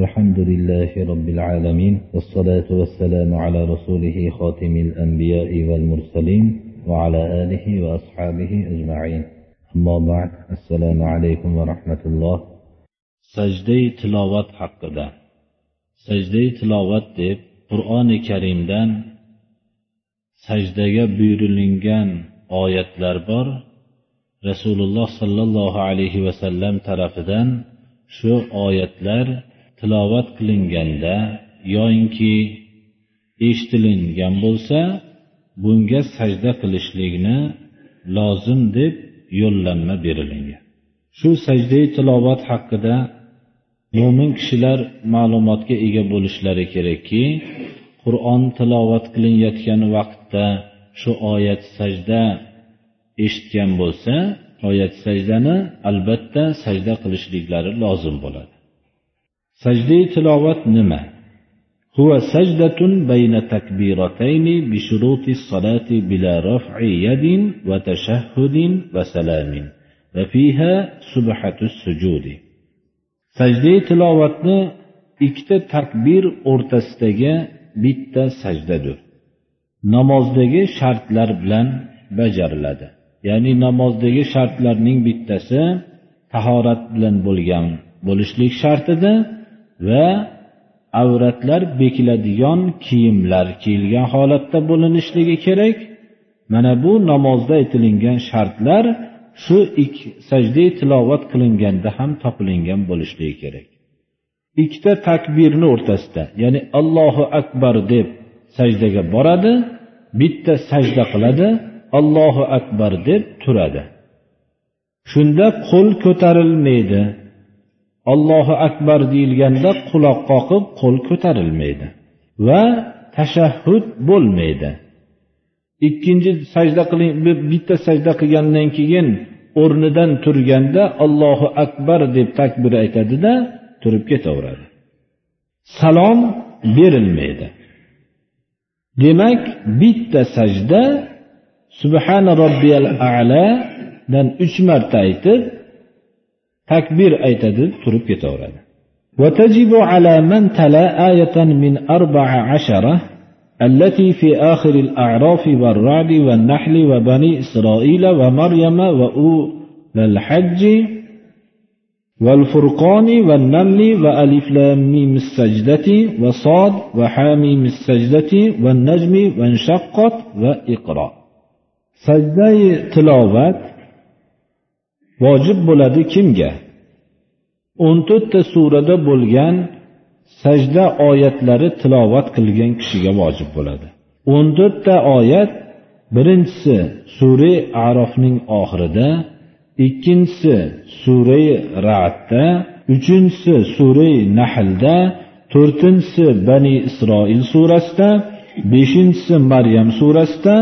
الحمد لله رب العالمين والصلاة والسلام على رسوله خاتم الأنبياء والمرسلين وعلى آله وأصحابه أجمعين. أما بعد السلام عليكم ورحمة الله. سجدي تلاوات حق ده سجدي تلاوات ده قرآن كريم ده سجدي بيرلنجان آيات لربر رسول الله صلى الله عليه وسلم طرف ده شو آيات لربر tilovat qilinganda yoyinki eshitilingan bo'lsa bunga sajda qilishlikni lozim deb yo'llanma berilingan shu sajdai tilovat haqida mo'min kishilar ma'lumotga ega bo'lishlari kerakki qur'on tilovat qilinayotgan vaqtda shu oyat sajda eshitgan bo'lsa oyat sajdani albatta sajda qilishliklari lozim bo'ladi. Sajda tilovat nima? Huwa sajdatun bayna takbiratayn bi shuruti salati bila raf'i yadin va tashahhudin va salamin va fiha subhatus sujudi. Sajda tilovatni ikkita takbir o'rtasidagi bitta sajdadir. Namozdagi shartlar bilan bajariladi. Ya'ni namozdagi shartlarning bittasi tahorat bilan bo'lgan bo'lishlik shartida, va avratlar bekiladigan kiyimlar kiyilgan holatda bo'linishligi kerak. Mana bu namozda aytilingan shartlar shu sajda tilovat qilinganda ham topilingan bo'lishligi kerak. Ikkita takbirni o'rtasida ya'ni allohu akbar deb sajdaga boradi bitta sajda qiladi allohu akbar deb turadi. Shunda qo'l ko'tarilmaydi. Allohu akbar deyilganda quloq qoqib qo'l ko'tarilmaydi va tashahhud bo'lmaydi. Ikkinchi sajda qiling bitta sajda qilgandan keyin o'rnidan turganda allohu akbar deb takbir aytadida turib ketaveradi. Salom berilmaydi. Demak bitta sajda subhana robbiyal aladan uch marta aytib takbir aytadi turib ketaveradi. وتجب على من تلا آية من أربع عشرة التي في آخر الأعراف والرعد والنحل وبني إسرائيل ومريم وأولى الحج والفرقان والنمل وألف لام السجدة وصاد وحاميم السجدة والنجم وانشقت وإقرأ سجدة تلاوات vojib bo'ladi kimga? O'n to'rtta surada bo'lgan sajda oyatlari tilovat qilgan kishiga vojib bo'ladi. O'n to'rtta oyat birinchisi sura arofning oxirida ikkinchisi sura radda uchinchisi sura nahlda to'rtinchisi bani isroil surasida beshinchisi maryam surasida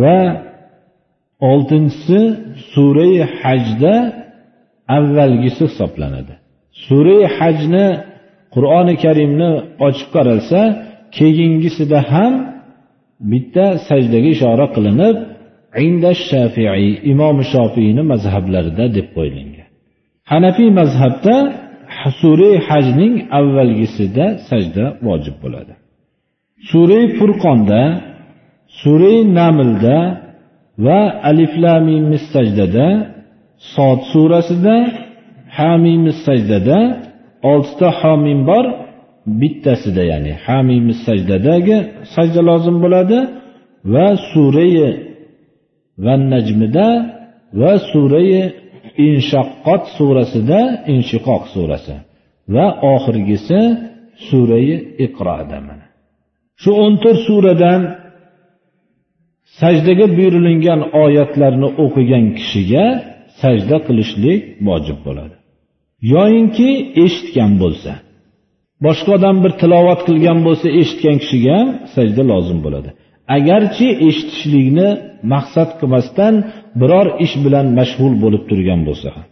va oltinchisi surai hajda avvalgisi hisoblanadi. Surai hajni qur'oni karimni ochib qaralsa keyingisida ham bitta sajdaga ishora qilinib inda shafiiy imom shofiyni mazhablarida deb qo'yilgan. Hanafiy mazhabda surai hajning avvalgisida sajda vojib bo'ladi. Surai furqonda surai namlda va aliflamimiz sajdada sod surasida hamimiz sajdada oltita homim bor bittasida ya'ni hamimiz sajdadagi sajda lozim bo'ladi va surai va najmida va surai inshaqqot surasida inshiqoq surasi va oxirgisi surai iqroda mana. Shu o'n to'rt suradan sajdaga buyurilgan oyatlarni o'qigan kishiga sajda qilishlik vojib bo'ladi. Yoyinki eshitgan bo'lsa. Boshqa odam bir tilovat qilgan bo'lsa eshitgan kishiga ham sajda lozim bo'ladi. Agarchi eshitishlikni maqsad qilmasdan biror ish bilan mashg'ul bo'lib turgan bo'lsa ham.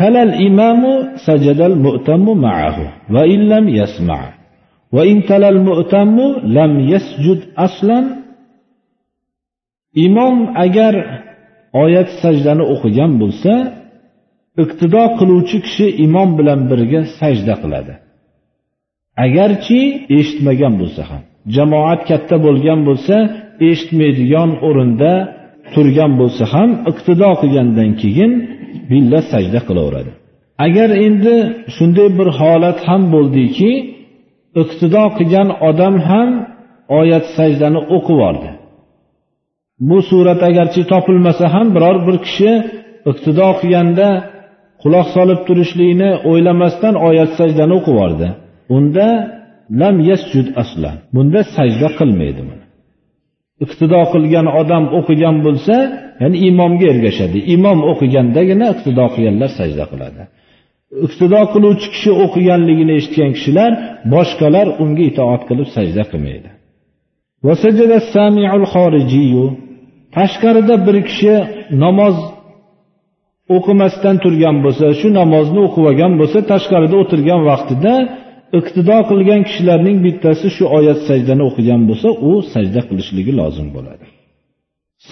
Talal imamu sajadal mu'tammu ma'ahu va illam yasma. Va in talal mu'tammu lam yasjud aslan imom agar oyat sajdani o'qigan bo'lsa iqtido qiluvchi kishi imom bilan birga sajda qiladi. Agarchi eshitmagan bo'lsa ham jamoat katta bo'lgan bo'lsa eshitmaydigan o'rinda turgan bo'lsa ham iqtido qilgandan keyin billa sajda qilaveradi. Agar endi shunday bir holat ham bo'ldiki iqtido qilgan odam ham oyat sajdani o'qib yubordi bu surat agarchi topilmasa ham biror bir kishi iqtido qilganda quloq solib turishlikni o'ylamasdan oyat sajdani o'qib yubordi. Unda lam yasjud aslan. Bunda sajda qilmaydi iqtido qilgan odam o'qigan bo'lsa ya'ni imomga ergashadi. Imom o'qigandagina iqtido qilganlar sajda qiladi. Iqtido qiluvchi kishi o'qiganligini eshitgan kishilar boshqalar unga itoat qilib sajda qilmaydi. tashqarida bir kishi namoz o'qimasdan turgan bo'lsa shu namozni o'qib olgan bo'lsa tashqarida o'tirgan vaqtida iqtido qilgan kishilarning bittasi shu oyat sajdani o'qigan bo'lsa u sajda qilishligi lozim bo'ladi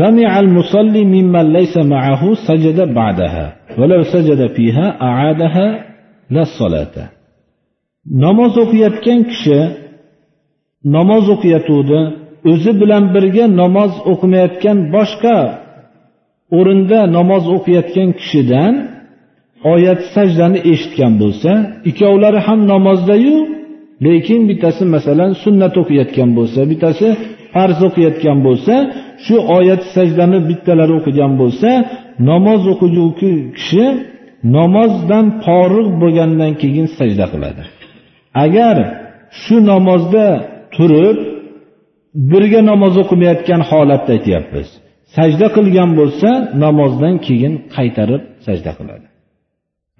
سمع المصلي ممن ليس معه سجد بعدها ولو سجد فيها أعادها لا صلاة namoz o'qiyotgan kishi namoz o'qiyotgandi o'zi bilan birga namoz o'qimayotgan boshqa o'rinda namoz o'qiyotgan kishidan oyat sajdani eshitgan bo'lsa ikkovlari ham namozdayu lekin bittasi masalan sunnat o'qiyotgan bo'lsa bittasi farz o'qiyotgan bo'lsa shu oyat sajdani bittalari o'qigan bo'lsa namoz o'qiguvchi kishi namozdan forig' bo'lgandan keyin sajda qiladi. Agar shu namozda turib birga namoz o'qimayotgan holatda aytyapmiz sajda qilgan bo'lsa namozdan keyin qaytarib sajda qiladi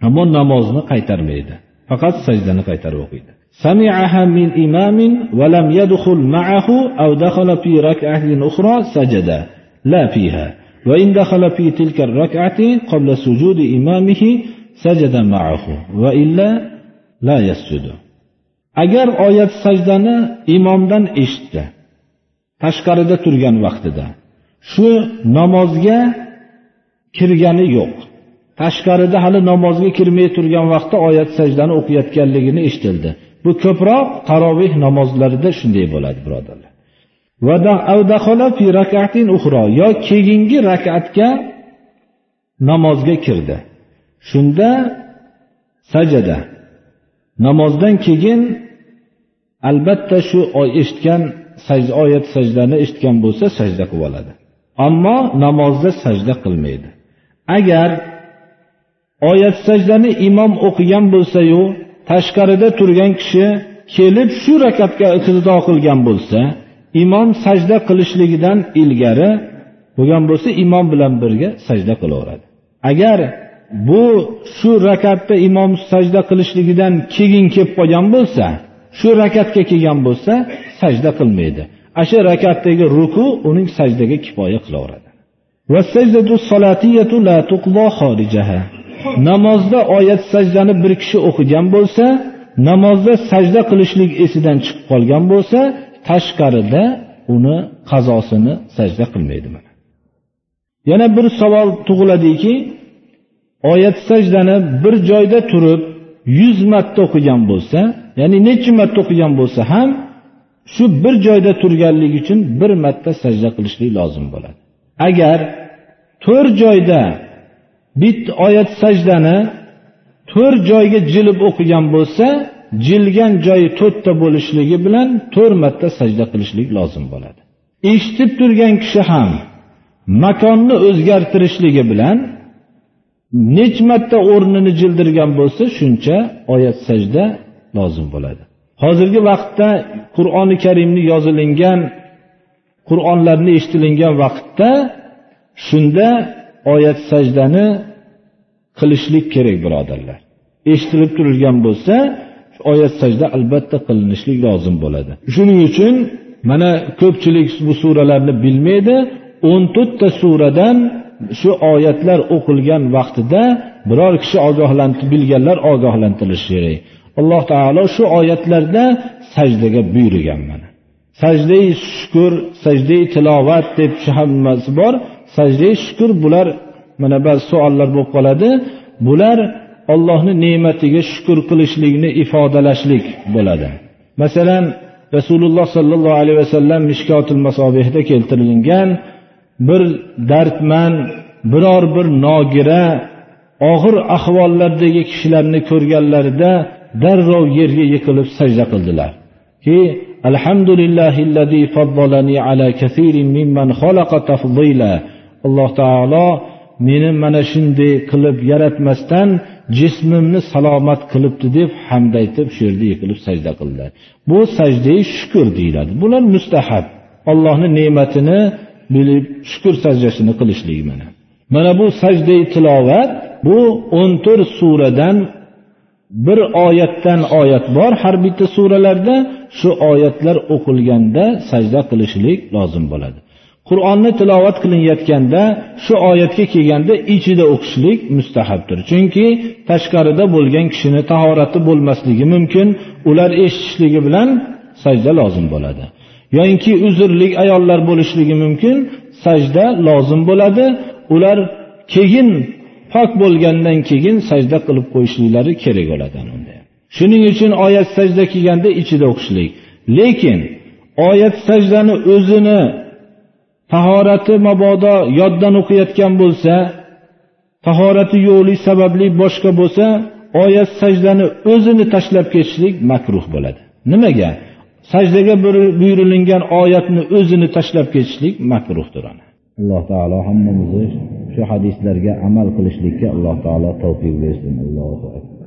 ammo namozni qaytarmaydi faqat sajdani qaytarib o'qiydi سمعها من إمام ولم يدخل معه أو دخل في ركعة أخرى سجد لا فيها وإن دخل في تلك الركعة قبل سجود إمامه سجد معه وإلا لا يسجد agar oyat sajdani imomdan eshitdi tashqarida turgan vaqtida. Shu namozga kirgani yo'q. Tashqarida hali namozga kirmay turgan vaqtda oyat sajdani o'qiyotganligini eshitildi. Bu ko'proq taroveh namozlarida shunday bo'ladi birodarlar. Yo keyingi rakatga namozga kirdi. Shunda sajada. Namozdan keyin albatta shu eshitgan sajda oyat sajdani eshitgan bo'lsa sajda qilib oladi. Ammo namozda sajda qilmaydi. Agar oyat sajdani imom o'qigan bo'lsayu tashqarida turgan kishi kelib shu rakatga iqtido qilgan bo'lsa imom sajda qilishligidan ilgari bo'lgan bo'lsa imom bilan birga sajda qilaveradi. Agar bu shu rakatda imom sajda qilishligidan keyin kelib qolgan bo'lsa shu rakatga kelgan bo'lsa sajda qilmaydi. Ana shu rakatdagi ruku uning sajdaga kifoya qilaveradi. Namozda oyat sajdani bir kishi o'qigan bo'lsa namozda sajda qilishlik esidan chiqib qolgan bo'lsa tashqarida uni qazosini sajda qilmaydi mana. Yana bir savol tug'iladiki oyat sajdani bir joyda turib yuz marta o'qigan bo'lsa ya'ni necha marta o'qigan bo'lsa ham shu bir joyda turganligi uchun bir marta sajda qilishlik lozim bo'ladi. Agar to'rt joyda bitta oyat sajdani to'rt joyga jilib o'qigan bo'lsa jilgan joyi to'rtta bo'lishligi bilan to'rt marta sajda qilishlik lozim bo'ladi. Eshitib turgan kishi ham makonni o'zgartirishligi bilan necha marta o'rnini jildirgan bo'lsa shuncha oyat sajda lozim bo'ladi. Hozirgi vaqtda qur'oni karimni yozilingan qur'onlarni eshitilingan vaqtda shunda oyat sajdani qilishlik kerak birodarlar. Eshitilib turilgan bo'lsa oyat sajda albatta qilinishlik lozim bo'ladi. Shuning uchun mana ko'pchilik bu suralarni bilmaydi. O'n to'rtta suradan shu oyatlar o'qilgan vaqtida biror kishi ogohlantirib bilganlar ogohlantirishi kerak. Alloh taolo shu oyatlarda sajdaga buyurgan mana. Sajdai shukur sajdai tilovat deb hammasi bor. Sajdai shukur bular mana ba'zi savollar bo'lib qoladi. Bular Allohning ne'matiga shukr qilishlikni ifodalashlik bo'ladi. Masalan rasululloh sollallohu alayhi vasallam mishkotil masobehda keltirilgan bir dardman biror bir nogira og'ir ahvollardagi kishilarni ko'rganlarida darrov yerga yiqilib sajda qildilar. Ki alhamdulillahillazi faddalani ala kasirin mimman xalaqa tafdila. Alloh taolo meni mana shunday qilib yaratmasdan jismimni salomat qilibdi deb hamd aytib shu yerda yiqilib sajda qildilar. Bu sajdai shukur deyiladi. Bular mustahab. Allohni ne'matini bilib shukur sajdasini qilishlik mana. Mana bu sajdai tilovat bu o'n to'rt suradan bir oyatdan oyat bor har bitta suralarda shu oyatlar o'qilganda sajda qilishlik lozim bo'ladi. Qur'onni tilovat qilinayotganda shu oyatga kelganda ichida o'qishlik mustahabdir chunki tashqarida bo'lgan kishini tahorati bo'lmasligi mumkin ular eshitishligi bilan sajda lozim bo'ladi. Yoyinki uzrlik ayollar bo'lishligi mumkin sajda lozim bo'ladi. Ular keyin pok bo'lgandan keyin sajda qilib qo'yishliklari kerak bo'ladi shuning uchun oyat sajda kelganda ichida o'qishlik. Lekin oyat sajdani o'zini tahorati mabodo yoddan o'qiyotgan bo'lsa tahorati yo'qlik sababli boshqa bo'lsa oyat sajdani o'zini tashlab ketishlik makruh bo'ladi. Nimaga? Sajdaga buyurilgan oyatni o'zini tashlab ketishlik makruhdir alloh taolo hammamizni shu hadislarga amal qilishlikka alloh taolo tavfiq bersin. Allohu akbar.